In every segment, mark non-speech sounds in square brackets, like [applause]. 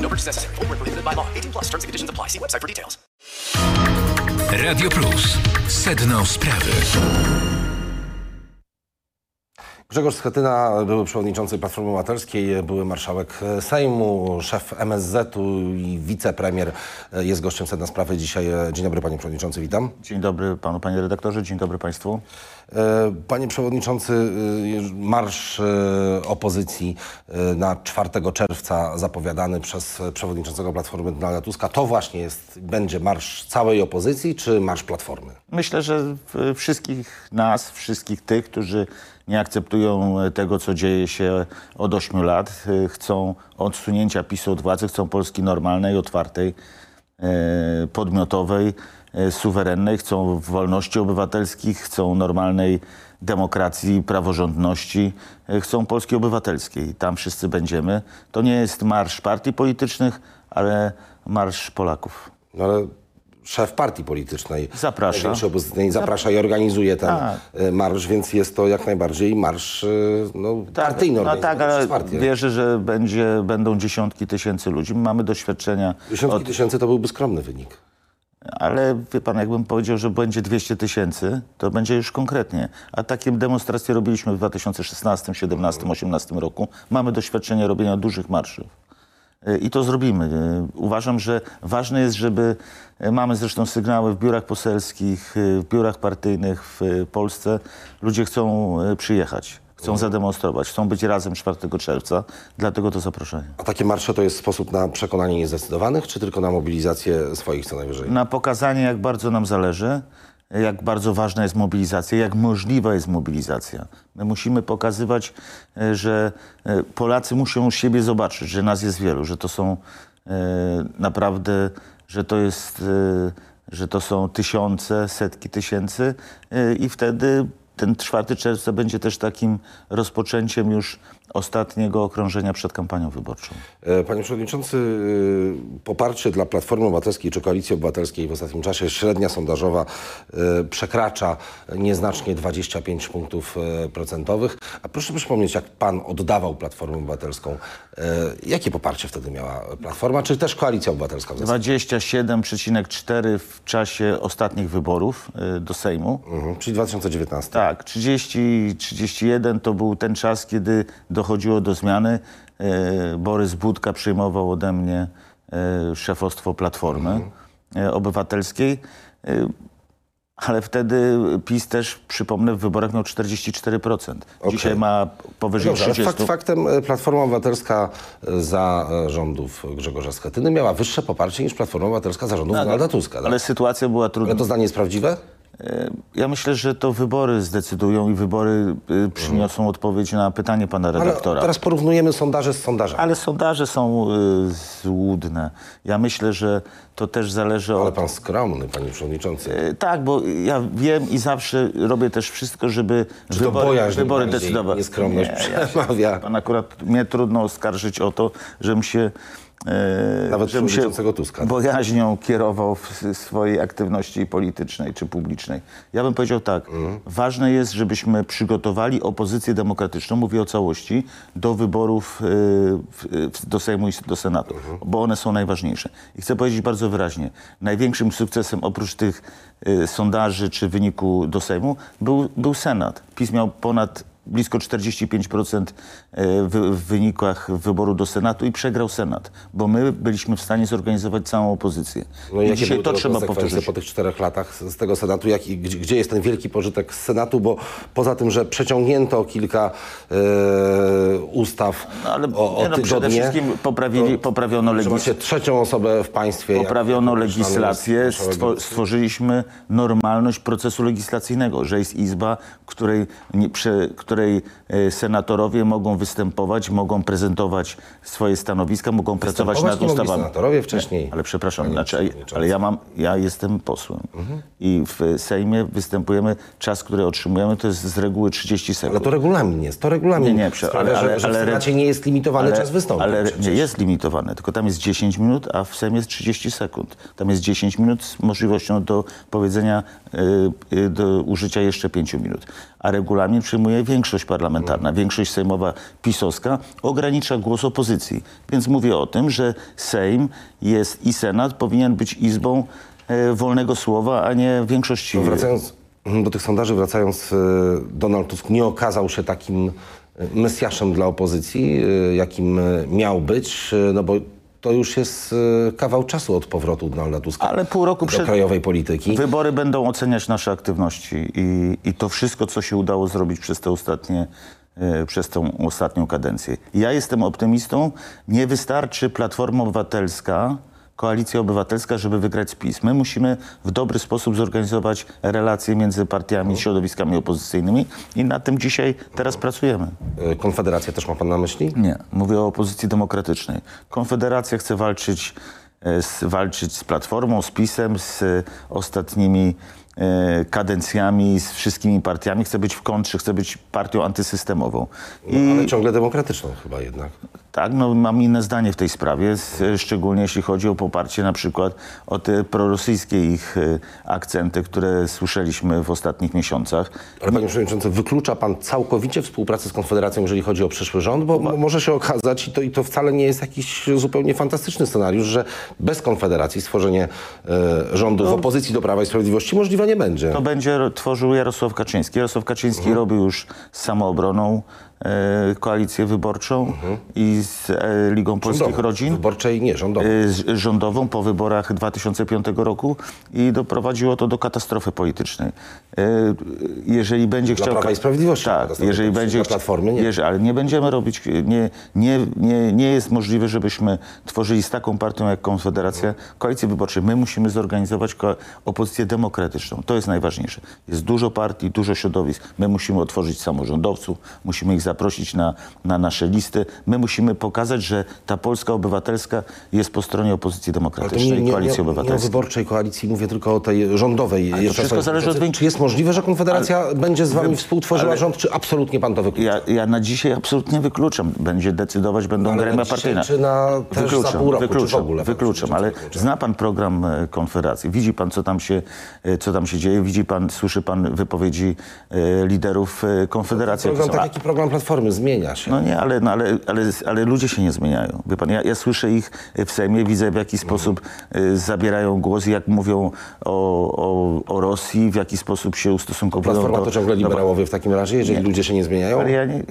No purchase necessary. Void prohibited by law. 18 plus terms and conditions apply. See website for details. Radio Plus. Sedno sprawy. Grzegorz Schetyna, były przewodniczący Platformy Obywatelskiej, były marszałek Sejmu, szef MSZ-u i wicepremier jest gościem sedna sprawy dzisiaj. Dzień dobry panie przewodniczący, witam. Dzień dobry panu, panie redaktorze, dzień dobry państwu. E, Panie przewodniczący, marsz opozycji na 4 czerwca zapowiadany przez przewodniczącego Platformy Donalda Tuska, to właśnie jest, będzie marsz całej opozycji czy marsz Platformy? Myślę, że wszystkich nas, wszystkich tych, którzy nie akceptują tego, co dzieje się od 8 lat, y, chcą odsunięcia PiSu od władzy, chcą Polski normalnej, otwartej, e, podmiotowej, e, suwerennej, chcą wolności obywatelskich, chcą normalnej demokracji, praworządności, e, chcą Polski obywatelskiej. Tam wszyscy będziemy. To nie jest marsz partii politycznych, ale marsz Polaków. No ale szef partii politycznej, Zaprasza. zaprasza i organizuje ten Tak. y, marsz, więc jest to jak najbardziej marsz y, no, partyjny no tak, ale wierzę, że będzie, będą dziesiątki tysięcy ludzi. Mamy doświadczenia, Dziesiątki od, tysięcy to byłby skromny wynik. ale wie pan, jakbym powiedział, że będzie 200 tysięcy, to będzie już konkretnie. A takie demonstracje robiliśmy w 2016, 2017, 2018 roku. Mamy doświadczenie robienia dużych marszów. I to zrobimy. Y, Uważam, że ważne jest, żeby y, mamy zresztą sygnały w biurach poselskich, y, w biurach partyjnych w Polsce. Ludzie chcą przyjechać, chcą zademonstrować, chcą być razem 4 czerwca, dlatego to zaproszenie. A takie marsze to jest sposób na przekonanie niezdecydowanych, czy tylko na mobilizację swoich co najwyżej? Na pokazanie, jak bardzo nam zależy, jak bardzo ważna jest mobilizacja, jak możliwa jest mobilizacja. My musimy pokazywać, e, że e, Polacy muszą siebie zobaczyć, że nas jest wielu, że to są e, naprawdę, że to jest, że to są tysiące, setki tysięcy i wtedy ten 4 czerwca będzie też takim rozpoczęciem już ostatniego okrążenia przed kampanią wyborczą. E, Panie Przewodniczący, y, poparcie dla Platformy Obywatelskiej czy Koalicji Obywatelskiej w ostatnim czasie, średnia sondażowa y, przekracza nieznacznie 25 punktów procentowych. A proszę przypomnieć, jak pan oddawał Platformę Obywatelską, jakie poparcie wtedy miała Platforma, czy też Koalicja Obywatelska w zasadzie? 27,4 w czasie ostatnich wyborów do Sejmu. Mhm, czyli 2019. Tak, 30, 31 to był ten czas, kiedy dochodziło do zmiany. Y, Borys Budka przyjmował ode mnie y, szefostwo Platformy y, Obywatelskiej. Y, Ale wtedy PiS też, przypomnę, w wyborach miał 44%. Dzisiaj ma powyżej Dobrze, ale 30%. fakt, faktem e, Platforma Obywatelska e, za e, rządów Grzegorza Schetyny miała wyższe poparcie niż Platforma Obywatelska za rządów Donalda Tuska. tak? Ale sytuacja była trudna. Ale to zdanie jest prawdziwe? Ja myślę, że to wybory zdecydują i wybory y, przyniosą odpowiedź na pytanie pana Ale redaktora. teraz porównujemy sondaże z sondażami. Ale sondaże są y, złudne. Ja myślę, że to też zależy Ale od... pan skromny, panie przewodniczący. Tak, bo ja wiem i zawsze robię też wszystko, żeby Czy to wybory, bojaźń wybory decydowały. nieskromność ja- przemawia? Pan akurat mnie trudno oskarżyć o to, żebym się... e, Nawet żebym się przewodniczącego Tuska. bojaźnią kierował w swojej aktywności politycznej czy publicznej. Ja bym powiedział tak, Mhm. ważne jest, żebyśmy przygotowali opozycję demokratyczną, mówię o całości, do wyborów e, w- do Sejmu i do Senatu, Mhm. bo one są najważniejsze. I chcę powiedzieć bardzo wyraźnie, największym sukcesem oprócz tych e, sondaży czy wyniku do Sejmu był, był Senat. PiS miał ponad blisko 45% e, w, w wynikach wyboru do Senatu i przegrał Senat, bo my byliśmy w stanie zorganizować całą opozycję. No i dzisiaj to trzeba powtórzyć. po tych czterech latach z tego Senatu? Jak, i gdzie, jest ten wielki pożytek z Senatu? Bo poza tym, że przeciągnięto kilka e, ustaw No, ale o, o no, przede wszystkim poprawili, to- poprawiono legislację. trzecią osobę w państwie. Poprawiono jak legislację, stwo, stworzyliśmy normalność procesu legislacyjnego, że jest izba, której nie, prze, której e, senatorowie mogą występować, mogą prezentować swoje stanowiska, mogą pracować nad nie ustawami. senatorowie wcześniej. Ale przepraszam, Panie znaczy, ale ja mam, ja jestem posłem Mhm. i w Sejmie występujemy, czas, który otrzymujemy to jest z reguły 30 sekund. Ale to regulamin jest, to regulamin Nie, nie, sprawia, ale- ale- że, że ale- w Senacie nie jest limitowany czas wystąpień. Ale przecież. nie jest limitowane, tylko tam jest 10 minut, a w Sejmie jest 30 sekund. Tam jest 10 minut z możliwością do powiedzenia, y, y, do użycia jeszcze 5 minut. A regulamin przyjmuje większość parlamentarna, większość sejmowa pisowska ogranicza głos opozycji. Więc mówię o tym, że Sejm jest i Senat powinien być izbą e, wolnego słowa, a nie większości. To wracając do tych sondaży, wracając, e, Donald Tusk nie okazał się takim e, mesjaszem dla opozycji, e, jakim miał być, no bo to już jest e, kawał czasu od powrotu Donalda Tuska Ale pół roku do przed- krajowej polityki. Wybory będą oceniać nasze aktywności i, i to wszystko, co się udało zrobić przez te ostatnie, e, przez tą ostatnią kadencję. Ja jestem optymistą. Nie wystarczy Platforma Obywatelska, Koalicja Obywatelska, żeby wygrać spis. My musimy w dobry sposób zorganizować relacje między partiami, środowiskami opozycyjnymi i nad tym dzisiaj teraz pracujemy. E, Konfederacja też ma pan na myśli? Nie, mówię o opozycji demokratycznej. Konfederacja chce walczyć, e, z, walczyć z Platformą, z PiSem, z e, ostatnimi kadencjami, z wszystkimi partiami. Chce być w kontrze, chce być partią antysystemową. I No, ale ciągle demokratyczną chyba jednak. tak, no, mam inne zdanie w tej sprawie, szczególnie jeśli chodzi o poparcie na przykład o te prorosyjskie ich e, akcenty, które słyszeliśmy w ostatnich miesiącach. Ale panie przewodniczący, wyklucza pan całkowicie współpracę z Konfederacją, jeżeli chodzi o przyszły rząd? Bo mo- może się okazać, i to, i to wcale nie jest jakiś zupełnie fantastyczny scenariusz, że bez Konfederacji stworzenie e, rządu w opozycji do Prawa i Sprawiedliwości możliwe nie będzie. To będzie tworzył Jarosław Kaczyński. Jarosław Kaczyński Mhm. robił już z samoobroną koalicję wyborczą i z e, Ligą Polskich Mhm. Rządową. Rodzin. Wyborczej nie, rządowej. e, z- rządową po wyborach 2005 roku i doprowadziło to do katastrofy politycznej. E, Jeżeli będzie Dla chciał... Prawa i Sprawiedliwości Tak, jeżeli będzie... Platformy nie. Jeże- ale nie będziemy robić... Nie, nie, nie, nie jest możliwe, żebyśmy tworzyli z taką partią jak Konfederacja koalicję wyborczą. My musimy zorganizować opozycję demokratyczną. To jest najważniejsze. Jest dużo partii, dużo środowisk. My musimy otworzyć samorządowców, musimy ich zaprosić na, na nasze listy. My musimy pokazać, że ta Polska Obywatelska jest po stronie opozycji Ale to demokratycznej, nie, koalicji nie, nie o obywatelskiej. wyborczej koalicji, mówię tylko o tej rządowej. to Jeszcze wszystko sobie- zależy od większości. Czy jest możliwe, że Konfederacja będzie z wami współtworzyła ale- rząd, czy absolutnie pan to wyklucza? Ja, ja na dzisiaj absolutnie wykluczam. Będzie decydować, będą Ale na gremia partyjne. czy na- też za pół roku, czy w wykluczam, ogóle wykluczam, ale zna pan program e, Konfederacji. Widzi pan, co tam się, e, co tam się dzieje. Widzi pan, słyszy pan wypowiedzi e, liderów Konfederacji. Program, tak A- jak i program Platformy, zmienia się. no nie, ale, no, ale, ale, ale ludzie się nie zmieniają. Wie pan, ja, ja słyszę ich w Sejmie, widzę w jaki sposób y, zabierają głos, jak mówią o, o, o Rosji, w jaki sposób się ustosunkowują Platforma do... to ciągle liberałowie w takim razie, jeżeli ludzie się nie zmieniają? Ale ja nie...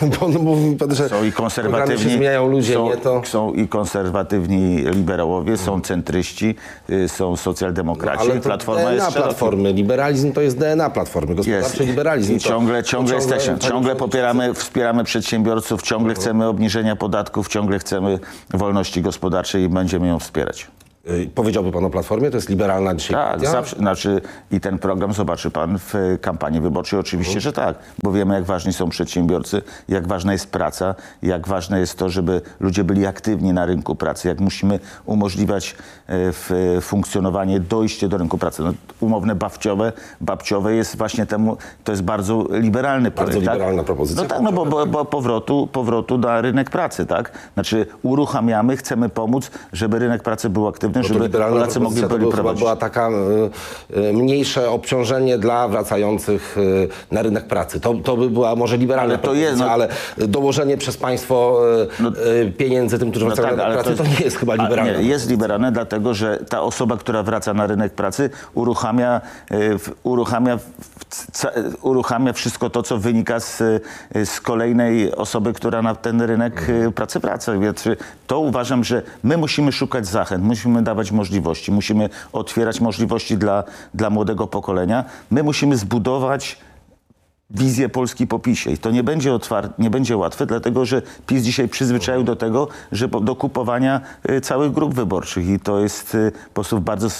[laughs] Bo no, mówi pan, że Są i konserwatywni, się zmieniają ludzie, są, nie to... są i konserwatywni liberałowie, są centryści, y, są socjaldemokraci. Ale to Platforma DNA jest szerokim- Platformy, liberalizm to jest DNA Platformy, gospodarczy liberalizm. I to- ciągle, to ciągle jesteśmy, ciągle popieramy, wspieramy przedsiębiorców, ciągle chcemy obniżenia podatków, ciągle chcemy wolności gospodarczej i będziemy ją wspierać. y, Powiedziałby pan o Platformie, to jest liberalna dzisiaj Tak, zawsze, znaczy i ten program zobaczy pan w kampanii wyborczej, oczywiście, że tak, bo wiemy jak ważni są przedsiębiorcy, jak ważna jest praca, jak ważne jest to, żeby ludzie byli aktywni na rynku pracy, jak musimy umożliwiać w, e, funkcjonowanie, dojście do rynku pracy. No, umowne babciowe, babciowe jest właśnie temu, to jest bardzo liberalny projekt. liberalna tak? propozycja. No tak, no bo, bo, bo powrotu, powrotu na rynek pracy, tak? Znaczy uruchamiamy, chcemy pomóc, żeby rynek pracy był aktywny, No to żeby liberalna Polacy mogli to byli chyba prowadzić. była taka y, mniejsze obciążenie dla wracających y, na rynek pracy. To, to by była może liberalna Ale to jest, no- ale dołożenie przez państwo y, y, pieniędzy tym, którzy wracają na rynek pracy, to, nie jest chyba liberalne. Nie, jest liberalne, dlatego że ta osoba, która wraca na rynek pracy, uruchamia, e, uruchamia, uruchamia wszystko to, co wynika z, z kolejnej osoby, która na ten rynek e, pracy wraca. Więc to uważam, że my musimy szukać zachęt, musimy dawać możliwości, musimy otwierać możliwości dla, dla młodego pokolenia. My musimy zbudować wizję Polski po PiSie. I to nie będzie, otwar- nie będzie łatwe, dlatego że PiS dzisiaj przyzwyczaił do tego, że do kupowania y, całych grup wyborczych i to jest y, w sposób bardzo y,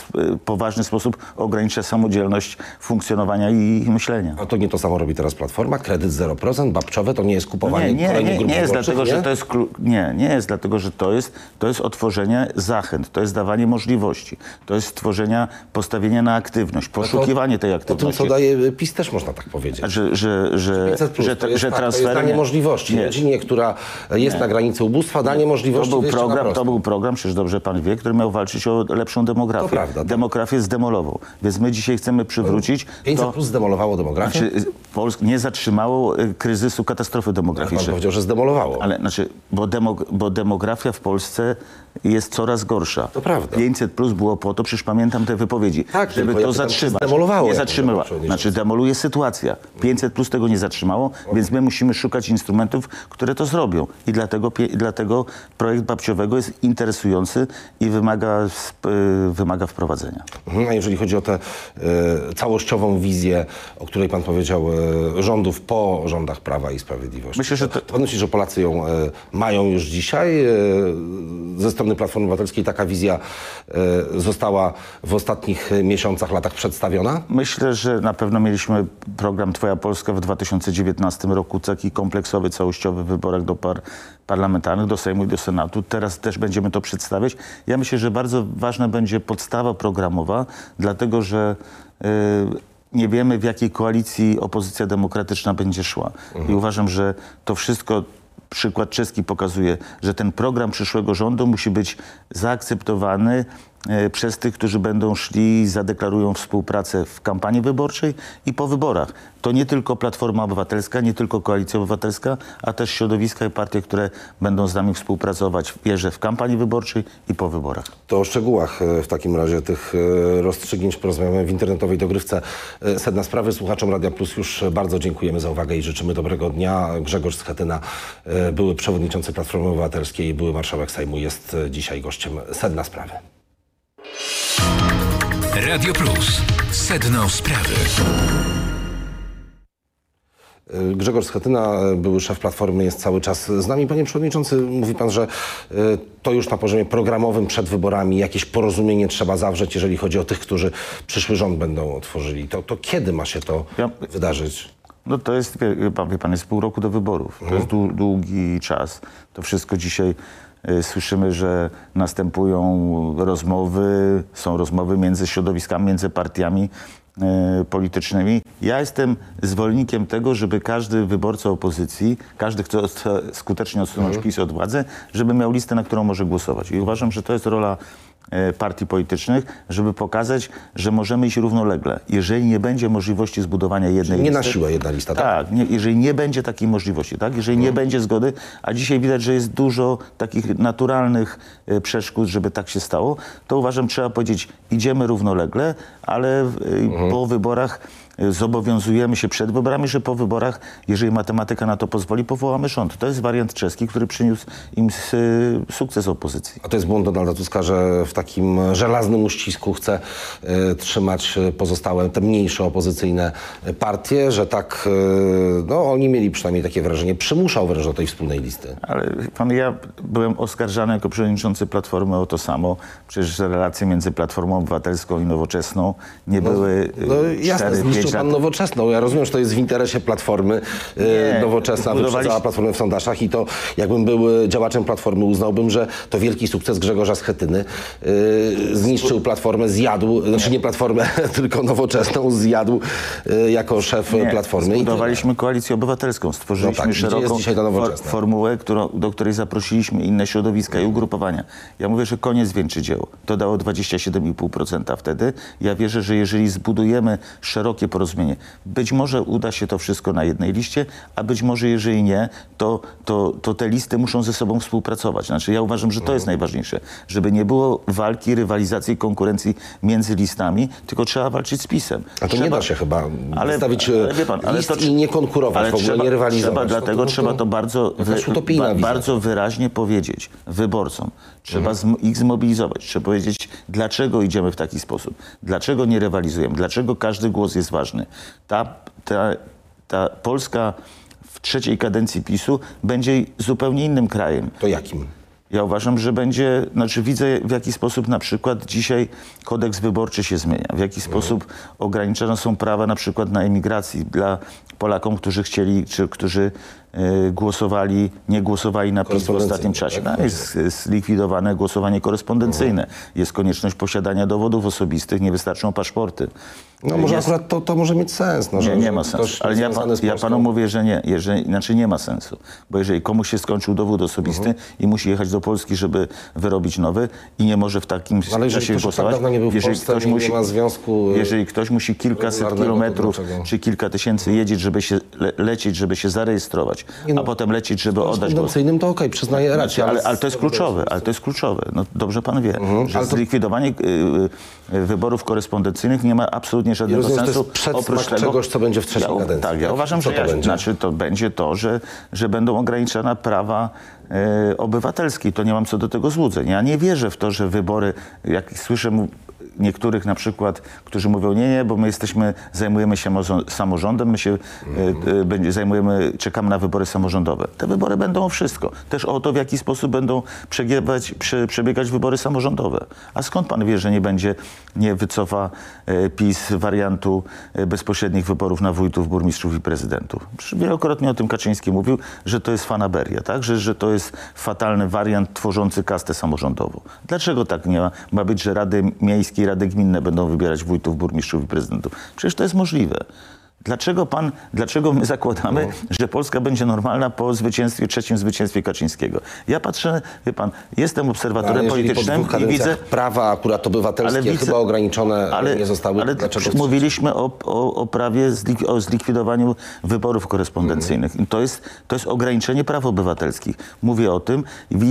poważny sposób ogranicza samodzielność funkcjonowania i, myślenia. A to nie to samo robi teraz Platforma? Kredyt 0%, babczowe, to nie jest kupowanie Nie, nie, kolejnych nie, grup nie jest dlatego, nie? że to jest nie, nie jest dlatego, że to jest, to jest otworzenie zachęt, to jest dawanie możliwości, to jest stworzenia, postawienie na aktywność, poszukiwanie tej O tym, aktywności. co daje PiS też można tak powiedzieć. że, że, że, 500 plus, że, to że tak, to danie nie. możliwości. Nie. Rodzinie, która jest na granicy ubóstwa, danie To możliwości był, wyjścia na program, to był program, przecież dobrze pan wie, który miał walczyć o lepszą demografię. To prawda, tak. Demografię zdemolował. Więc my dzisiaj chcemy przywrócić 500 to, plus zdemolowało demografię? czy Polsk nie zatrzymało y, kryzysu, katastrofy Pan demograficznej. powiedział, że zdemolowało. Ale znaczy, bo, bo demografia w Polsce jest coraz gorsza. To prawda. 500 plus było po to, przecież pamiętam te wypowiedzi, Tak, żeby ja to czy zatrzymać. nie zatrzymała. Znaczy demoluje sytuacja. 500 plus tego nie zatrzymało, więc my musimy szukać instrumentów, które to zrobią. I dlatego, dlatego projekt babciowego jest interesujący i wymaga, y, wymaga wprowadzenia. Mhm, A jeżeli chodzi o tę e, całościową wizję, o której pan powiedział, e, rządów po rządach Prawa i Sprawiedliwości. Myślę, że to- Pan myśli, że Polacy ją e, mają już dzisiaj? E, ze strony Platformy Obywatelskiej taka wizja e, została w ostatnich miesiącach, latach przedstawiona? Myślę, że na pewno mieliśmy program Twoja Polska w 2019 roku, taki kompleksowy, całościowy wyborach do par parlamentarnych, do Sejmu i do Senatu. Teraz też będziemy to przedstawiać. Ja myślę, że bardzo ważna będzie podstawa programowa, dlatego że y, nie wiemy, w jakiej koalicji opozycja demokratyczna będzie szła. I uważam, że to wszystko przykład czeski pokazuje, że ten program przyszłego rządu musi być zaakceptowany przez tych, którzy będą szli i zadeklarują współpracę w kampanii wyborczej i po wyborach. To nie tylko Platforma Obywatelska, nie tylko Koalicja Obywatelska, a też środowiska i partie, które będą z nami współpracować, wierzę, w kampanii wyborczej i po wyborach. To o szczegółach e, w takim razie tych e, rozstrzygnięć porozmawiamy w internetowej dogrywce e, Sedna Sprawy. Słuchaczom Radia Plus już bardzo dziękujemy za uwagę i życzymy dobrego dnia. Grzegorz Schetyna, e, były przewodniczący Platformy Obywatelskiej, były marszałek Sejmu, jest e, dzisiaj gościem Sedna Sprawy. Radio Plus. Sedno sprawy. E, Grzegorz Schetyna, e, były szef Platformy, jest cały czas z nami. Panie Przewodniczący, mówi Pan, że e, to już na poziomie programowym przed wyborami jakieś porozumienie trzeba zawrzeć, jeżeli chodzi o tych, którzy przyszły rząd będą otworzyli. To, to kiedy ma się to Ja- wydarzyć? No to jest, wie, wie pan, jest pół roku do wyborów. To jest dłu- długi czas. To wszystko dzisiaj y, słyszymy, że następują rozmowy, są rozmowy między środowiskami, między partiami y, politycznymi. Ja jestem zwolennikiem tego, żeby każdy wyborca opozycji, każdy, kto chce skutecznie odsunąć PiS od władzy, żeby miał listę, na którą może głosować. I uważam, że to jest rola e, partii politycznych, żeby pokazać, że możemy iść równolegle. Jeżeli nie będzie możliwości zbudowania jednej Nie listy... na siłę jedna lista, tak? Tak, nie, jeżeli nie będzie takiej możliwości, tak? jeżeli nie będzie zgody, a dzisiaj widać, że jest dużo takich naturalnych e, przeszkód, żeby tak się stało, to uważam, trzeba powiedzieć, idziemy równolegle, ale e, po wyborach e, zobowiązujemy się przed wyborami, że po wyborach, jeżeli matematyka na to pozwoli, powołamy rząd. To jest wariant czeski, który przyniósł im y, sukces opozycji. A to jest błąd Donalda Tuska, że w takim żelaznym uścisku chce y, trzymać y, pozostałe, te mniejsze opozycyjne partie, że tak, y, no oni mieli przynajmniej takie wrażenie, przymuszał wręcz do tej wspólnej listy. Ale pan, ja byłem oskarżany jako przewodniczący Platformy o to samo. Przecież relacje między Platformą Obywatelską i Nowoczesną nie no, były no, y, jasne, 4, 5 zaznaczył pan nowoczesną. Ja rozumiem, że to jest w interesie Platformy. Y, nie, Nowoczesna wyprzedzała Platformę w sondażach i to jakbym był y, działaczem Platformy uznałbym, że to wielki sukces Grzegorza Schetyny. Y, zniszczył Platformę, zjadł, nie. znaczy nie Platformę, [laughs] tylko Nowoczesną zjadł jako szef nie, Platformy. Budowaliśmy koalicję obywatelską, stworzyliśmy no tak, szeroką for formułę, którą, do której zaprosiliśmy inne środowiska i ugrupowania. Ja mówię, że koniec większe dzieło. To dało 27,5% wtedy. Ja wierzę, że jeżeli zbudujemy szerokie porozumienie, być może uda się to wszystko na jednej liście, a być może jeżeli nie, to, to, to te listy muszą ze sobą współpracować. Znaczy ja uważam, że to jest najważniejsze, żeby nie było walki, rywalizacji, konkurencji między listami, tylko trzeba walczyć z PiSem. A to nie Trzeba- da się chyba ale- wystawić ale wie pan, ale list to- i nie konkurować, ale w ogóle trzeba, nie rywalizować. Trzeba, No dlatego to- trzeba to bardzo, jakaś utopijna wizja. bardzo wyraźnie powiedzieć wyborcom. Trzeba Mhm. ich zmobilizować. Trzeba powiedzieć, dlaczego idziemy w taki sposób. Dlaczego nie rywalizujemy. Dlaczego każdy głos jest ważny. Ta, ta, ta Polska w trzeciej kadencji PiSu będzie zupełnie innym krajem. To jakim? Ja uważam, że będzie, znaczy widzę w jaki sposób na przykład dzisiaj kodeks wyborczy się zmienia, w jaki sposób ograniczone są prawa na przykład na emigracji dla Polakom, którzy chcieli, czy którzy głosowali, nie głosowali na PiS w ostatnim czasie. tak? No, jest zlikwidowane głosowanie korespondencyjne. Jest konieczność posiadania dowodów osobistych, nie wystarczą paszporty. No może Jest- akurat to, to może mieć sens. No, nie, nie ma sensu. Ale ja, pan, ja panu mówię, że nie. Jeżeli, znaczy nie ma sensu. Bo jeżeli komuś się skończył dowód osobisty Mhm. i musi jechać do Polski, żeby wyrobić nowy i nie może w takim Ale jeżeli czasie tak głosować, dawno nie był jeżeli Polsce, ktoś nie musi, ma związku, e, jeżeli ktoś musi kilkaset kilometrów czy kilka tysięcy jeździć, żeby się le, lecieć, żeby się zarejestrować, Nie no, a potem lecieć, żeby oddać głos. To okej, przyznaję rację. Ale, ale to jest kluczowe, ale to jest kluczowe. No, dobrze pan wie, że Mhm. to- zlikwidowanie y, y, wyborów korespondencyjnych nie ma absolutnie żadnego rozumiem, że to sensu. oprócz tego, czegoś, co będzie w trzeciej ja, kadencji, Tak, ja tak? uważam, Co że to ja, będzie? znaczy to będzie to, że, że będą ograniczone prawa e, obywatelskie. To nie mam co do tego złudzeń. Ja nie wierzę w to, że wybory, jak słyszę niektórych na przykład, którzy mówią, nie, nie, bo my jesteśmy, zajmujemy się samorządem, my się będzie, zajmujemy, czekamy na wybory samorządowe. Te wybory będą o wszystko. Też o to, w jaki sposób będą przegiebać, prze, przebiegać wybory samorządowe. A skąd pan wie, że nie będzie, nie wycofa e, PiS wariantu bezpośrednich wyborów na wójtów, burmistrzów i prezydentów? Przecież Wielokrotnie o tym Kaczyński mówił, że to jest fanaberia, tak? że, że to jest fatalny wariant tworzący kastę samorządową. Dlaczego tak nie ma? Ma być, że rady miejskie rady gminne będą wybierać wójtów, burmistrzów i prezydentów. Przecież to jest możliwe. Dlaczego pan, dlaczego my zakładamy, że Polska będzie normalna po zwycięstwie, trzecim zwycięstwie Kaczyńskiego? Ja patrzę, wie pan, jestem Ale obserwatorem po politycznym i widzę, prawa akurat obywatelskie Ale widzę- chyba ograniczone nie zostały. ale Dlaczego? mówiliśmy o, o, o prawie zlik, o zlikwidowaniu wyborów korespondencyjnych. I to jest, to jest ograniczenie praw obywatelskich. Mówię o tym,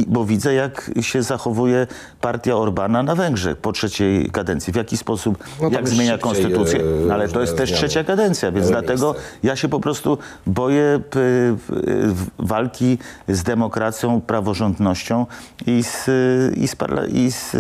bo widzę, jak się zachowuje partia Orbana na Węgrzech po trzeciej kadencji. W jaki sposób, No jak zmienia konstytucję. e, No, ale to jest też zmiany trzecia kadencja, więc miały dlatego ja się po prostu boję p, walki z demokracją, praworządnością i z, i z, i z,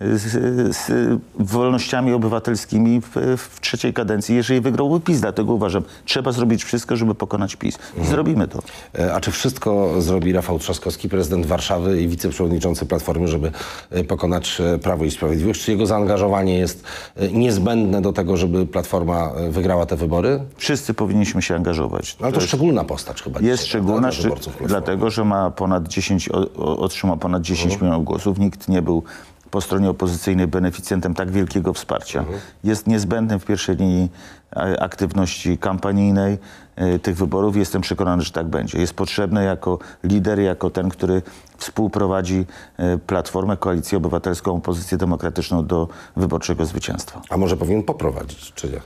z, z wolnościami obywatelskimi w, w trzeciej kadencji, jeżeli wygrałby PiS. Dlatego uważam, trzeba zrobić wszystko, żeby pokonać PiS. I zrobimy to. E, A czy wszystko zrobi Rafał Trzaskowski, prezydent Warszawy i wiceprzewodniczący Platformy, żeby e, pokonać e, Prawo i Sprawiedliwość? Czy jego zaangażowanie jest niezbędne do tego, żeby Platforma wygrała te wybory? Wszyscy powinniśmy się angażować. No, ale to jest- szczególna postać chyba. Jest dzisiaj, szczególna, prawda, szcz- dla dlatego że ma ponad 10, o, o, otrzymał ponad 10 milionów głosów. Nikt nie był po stronie opozycyjnej beneficjentem tak wielkiego wsparcia. Jest niezbędny w pierwszej linii e, aktywności kampanijnej e, tych wyborów. Jestem przekonany, że tak będzie. Jest potrzebny jako lider, jako ten, który współprowadzi e, Platformę, Koalicję Obywatelską, Opozycję Demokratyczną do wyborczego zwycięstwa. A może powinien poprowadzić, czy nie?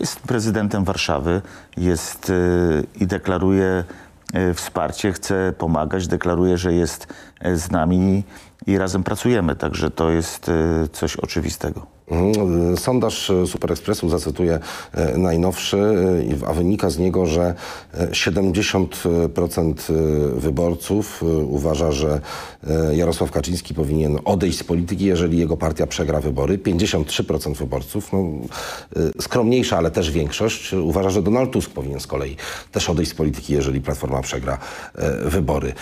Jest prezydentem Warszawy jest i deklaruje wsparcie, chce pomagać, deklaruje, że jest z nami i razem pracujemy. Także to jest y, coś oczywistego. Mhm. Sondaż Super Expressu zacytuję e, najnowszy, e, a wynika z niego, że e, 70% e, wyborców uważa, że Jarosław Kaczyński powinien odejść z polityki, jeżeli jego partia przegra wybory. 53% wyborców, no, skromniejsza, ale też większość, uważa, że Donald Tusk powinien z kolei też odejść z polityki, jeżeli Platforma przegra wybory.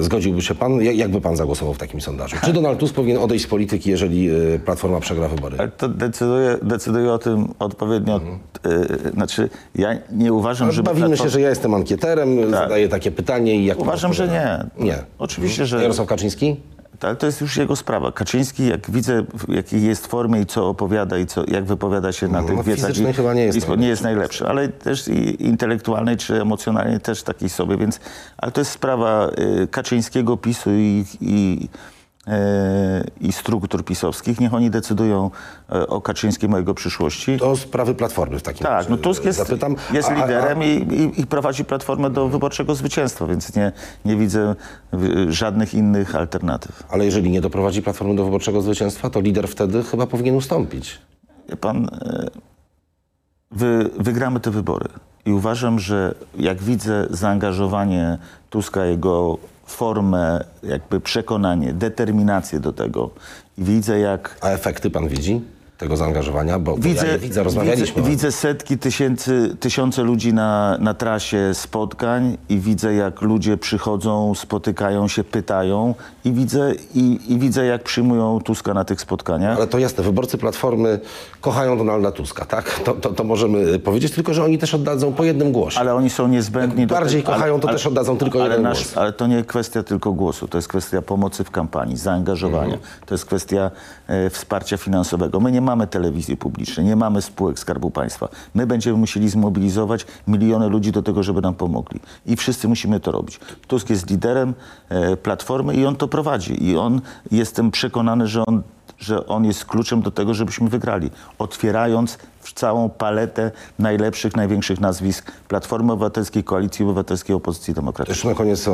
Zgodziłby się pan? Jak, jak by pan zagłosował w takim sondażu? Czy Donald Tusk powinien odejść z polityki, jeżeli Platforma przegra wybory? Ale to decyduje, decyduje o tym odpowiednio. y, znaczy, ja nie uważam, że. Bawimy się, że ja jestem ankieterem, zadaję takie pytanie i jak Uważam, że nie. Nie. Oczywiście, że. Jarosław Kaczyński? Ale to jest już jego sprawa. Kaczyński, jak widzę, w jakiej jest formie i co opowiada i co, jak wypowiada się na No, tych wiecach. fizycznej i- chyba nie jest nie jest najlepszy, ale też i intelektualnej czy emocjonalnej też takiej sobie, więc... Ale to jest sprawa y, Kaczyńskiego, PiSu i, i, i struktur pisowskich. Niech oni decydują y, o Kaczyńskim, o jego przyszłości. To sprawy Platformy w takim Tak, razie. no Tusk jest, Zapytam. jest A- a- liderem i, i, i prowadzi Platformę do wyborczego zwycięstwa, więc nie, nie widzę y, żadnych innych alternatyw. Ale jeżeli nie doprowadzi Platformy do wyborczego zwycięstwa, to lider wtedy chyba powinien ustąpić. Wie pan, e, wy, wygramy te wybory. I uważam, że jak widzę zaangażowanie Tuska, jego formę, jakby przekonanie, determinację do tego i widzę jak A efekty pan widzi? Tego zaangażowania, bo, bo ja widzę, rozmawialiśmy. Widzę, widzę setki tysięcy, tysiące ludzi na, na trasie spotkań i widzę, jak ludzie przychodzą, spotykają się, pytają i widzę, i, i widzę jak przyjmują Tuska na tych spotkaniach. Ale to jasne, wyborcy Platformy kochają Donalda Tuska, tak? To, to, to możemy powiedzieć, tylko że oni też oddadzą po jednym głosie. Ale oni są niezbędni. do bardziej tego- kochają, to też oddadzą tylko ale jeden głos. Ale to nie kwestia tylko głosu, to jest kwestia pomocy w kampanii, zaangażowania. Mhm. To jest kwestia e, wsparcia finansowego. My nie mamy telewizji publicznej, nie mamy spółek Skarbu Państwa. My będziemy musieli zmobilizować miliony ludzi do tego, żeby nam pomogli. I wszyscy musimy to robić. Tusk jest liderem e, Platformy i on to prowadzi. I on, jestem przekonany, że on że on jest kluczem do tego, żebyśmy wygrali. Otwierając w całą paletę najlepszych, największych nazwisk Platformy Obywatelskiej, Koalicji Obywatelskiej, Opozycji Demokratycznej. Jeszcze na koniec o,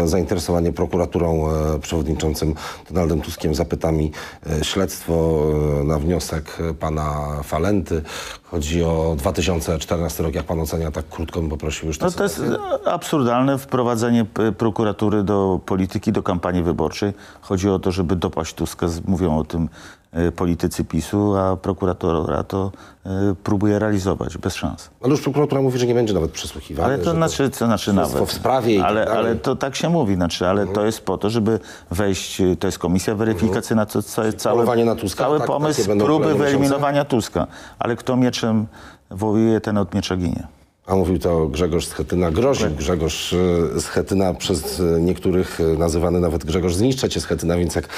o zainteresowanie prokuraturą e, przewodniczącym Donaldem Tuskiem zapytami e, śledztwo e, na wniosek e, pana Falenty. Chodzi o 2014 rok. Jak pan ocenia tak krótko bym poprosił już No to jest e, absurdalne wprowadzenie p- prokuratury do polityki, do kampanii wyborczej. Chodzi o to, żeby dopaść Tuska. Mówią o tym e, politycy PiSu, a prokuratura to e, próbuje realizować bez szans. Ale już prokuratura mówi, że nie będzie nawet przesłuchiwania. Ale to znaczy, to znaczy nawet. w sprawie i tak ale, dalej. ale to tak się mówi, znaczy, ale to jest po to, żeby wejść, y, to jest komisja weryfikacyjna, to ca- cały, polowanie na Tuska, cały tak, pomysł próby wyeliminowania Tuska. Ale kto mieczem wołuje, ten od miecza ginie. A mówił to Grzegorz Schetyna. Groził Grzegorz e, Schetyna, przez e, niektórych e, nazywany nawet Grzegorz zniszczę cię Schetyna, więc jak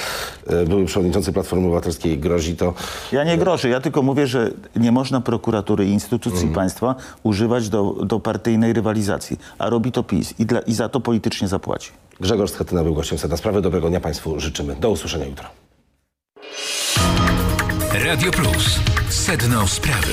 e, były przewodniczący Platformy Obywatelskiej grozi, to Ja nie grożę, ja tylko mówię, że nie można prokuratury i instytucji Mhm. państwa używać do, do partyjnej rywalizacji, a robi to PiS i, dla, i za to politycznie zapłaci. Grzegorz Schetyna był gościem Sedna Sprawy. Dobrego dnia Państwu życzymy. Do usłyszenia jutro. Radio Plus. Sedno sprawy.